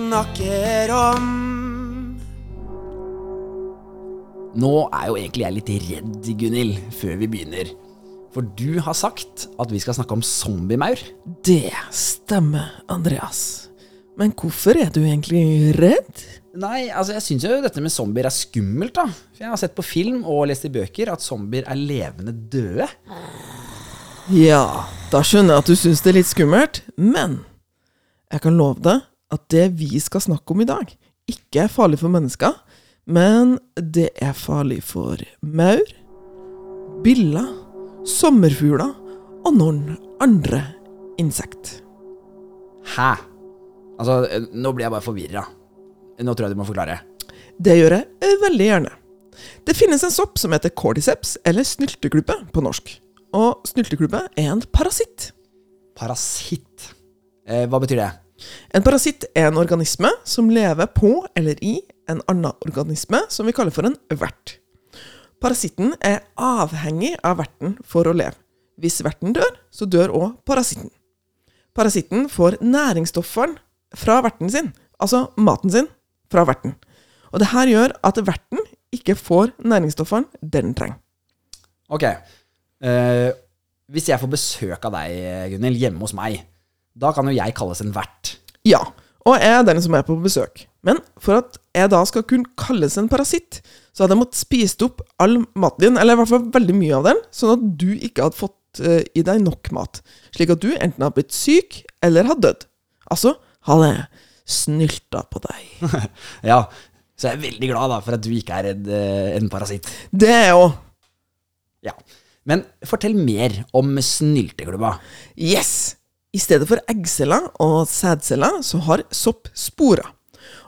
snakker om. Nå er jo egentlig jeg litt redd, Gunhild, før vi begynner. For du har sagt at vi skal snakke om zombiemaur. Det stemmer, Andreas. Men hvorfor er du egentlig redd? Nei, altså jeg syns jo dette med zombier er skummelt, da. For jeg har sett på film og lest i bøker at zombier er levende døde. Ja, da skjønner jeg at du syns det er litt skummelt, men jeg kan love deg at det vi skal snakke om i dag, ikke er farlig for mennesker, men det er farlig for maur, biller, sommerfugler og noen andre insekt. Hæ? Altså, nå blir jeg bare forvirra. Nå tror jeg du må forklare. Det gjør jeg eh, veldig gjerne. Det finnes en sopp som heter cordyceps, eller snylteklubbe på norsk. Og snylteklubbe er en parasitt. Parasitt. Eh, hva betyr det? En parasitt er en organisme som lever på eller i en annen organisme som vi kaller for en vert. Parasitten er avhengig av verten for å leve. Hvis verten dør, så dør òg parasitten. Parasitten får næringsstoffene fra verten sin, altså maten sin, fra verten. Og det her gjør at verten ikke får næringsstoffene den trenger. Ok. Eh, hvis jeg får besøk av deg, Gunhild, hjemme hos meg, da kan jo jeg kalles en vert. Ja, og jeg er den som er på besøk. Men for at jeg da skal kunne kalles en parasitt, så hadde jeg måttet spist opp all maten din, eller i hvert fall veldig mye av den, sånn at du ikke hadde fått uh, i deg nok mat. Slik at du enten hadde blitt syk eller hadde dødd. Altså hadde jeg snylta på deg. Ja, så jeg er veldig glad da for at du ikke er en, eh, en parasitt. Det er jeg òg. Ja. Men fortell mer om snylteklubba. Yes! I stedet for eggceller og sædceller, så har sopp sporer.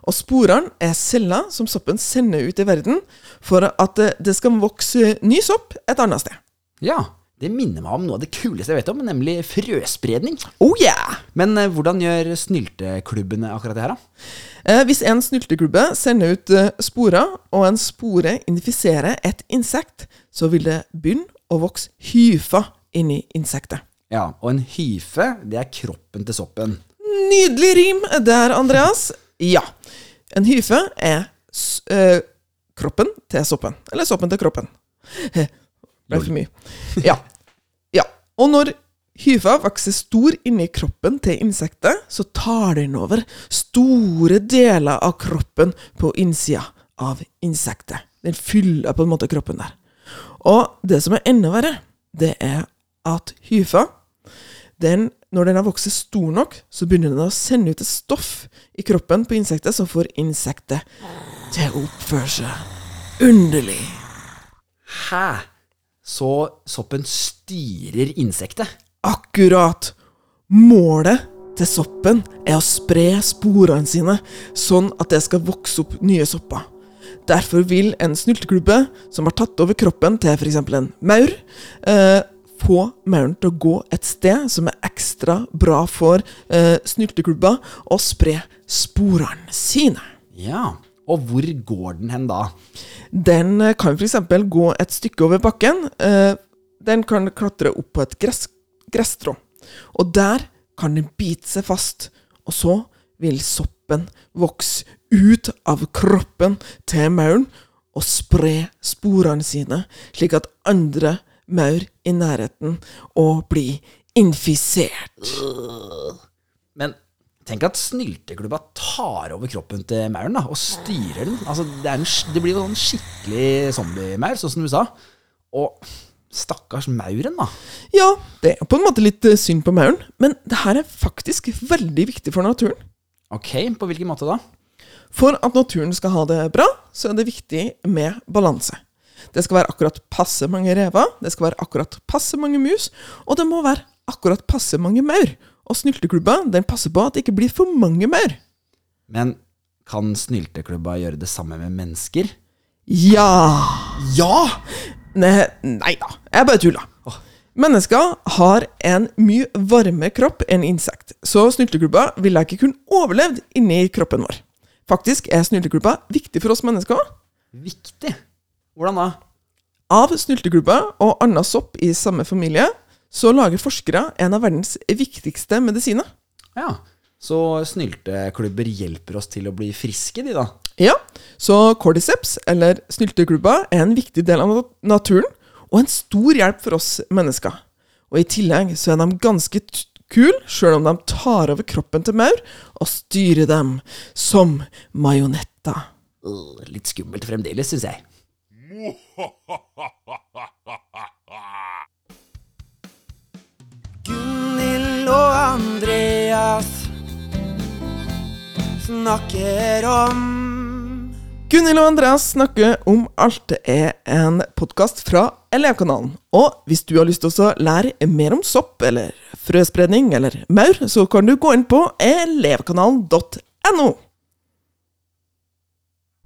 Og sporene er celler som soppen sender ut i verden for at det skal vokse ny sopp et annet sted. Ja, det minner meg om noe av det kuleste jeg vet om, nemlig frøspredning. Oh yeah! Men eh, hvordan gjør snylteklubbene akkurat det her, da? Eh, hvis en snylteklubbe sender ut eh, sporer, og en spore infiserer et insekt, så vil det begynne å vokse hyfer inni insektet. Ja, og en hyfe, det er kroppen til soppen. Nydelig rim der, Andreas. Ja. En hyfe er eh, kroppen til soppen. Eller soppen til kroppen. Det ble for mye. Ja. ja. Og når hyfa vokser stor inni kroppen til insektet, så tar den over store deler av kroppen på innsida av insektet. Den fyller på en måte kroppen der. Og det som er enda verre, det er at hyfa den, når den har vokst stor nok, så begynner den å sende ut et stoff i kroppen på insektet som får insektet til å oppføre seg underlig. Hæ? Så soppen styrer insektet? Akkurat! Målet til soppen er å spre sporene sine, sånn at det skal vokse opp nye sopper. Derfor vil en snylteklubbe som har tatt over kroppen til f.eks. en maur, eh, få mauren til å gå et sted som er ekstra bra for eh, snylteklubber, og spre sporene sine. Ja. Og hvor går den hen da? Den eh, kan f.eks. gå et stykke over bakken. Eh, den kan klatre opp på et gress, gresstrå. Og der kan den bite seg fast. Og så vil soppen vokse ut av kroppen til mauren og spre sporene sine, slik at andre maur i nærheten og bli infisert. Men tenk at snylteklubba tar over kroppen til mauren da, og styrer den. Altså, det, en, det blir jo en skikkelig zombiemaur, sånn som du sa. Og stakkars mauren, da. Ja, det er på en måte litt eh, synd på mauren, men det her er faktisk veldig viktig for naturen. Ok, på hvilken måte da? For at naturen skal ha det bra, så er det viktig med balanse. Det skal være akkurat passe mange rever, det skal være akkurat passe mange mus, og det må være akkurat passe mange maur. Og snylteklubba den passer på at det ikke blir for mange maur. Men kan snylteklubba gjøre det samme med mennesker? Ja! Ja! Nei, nei da, jeg bare tulla. Mennesker har en mye varmere kropp enn insekt, så snylteklubba ville ikke kunne overlevd inni kroppen vår. Faktisk er snylteklubba viktig for oss mennesker. Viktig. Hvordan da? Av snylteklubber og annen sopp i samme familie, så lager forskere en av verdens viktigste medisiner. Ja, Så snylteklubber hjelper oss til å bli friske, de da. Ja, så cordyceps, eller snylteklubber, er en viktig del av naturen, og en stor hjelp for oss mennesker. Og i tillegg så er de ganske kule, sjøl om de tar over kroppen til maur og styrer dem som majonetter. Litt skummelt fremdeles, syns jeg. Gunhild og Andreas snakker om Gunhild og Andreas snakker om Alt det er en podkast fra Elevkanalen. Og hvis du har lyst til å lære mer om sopp, eller frøspredning, eller maur, så kan du gå inn på elevkanalen.no.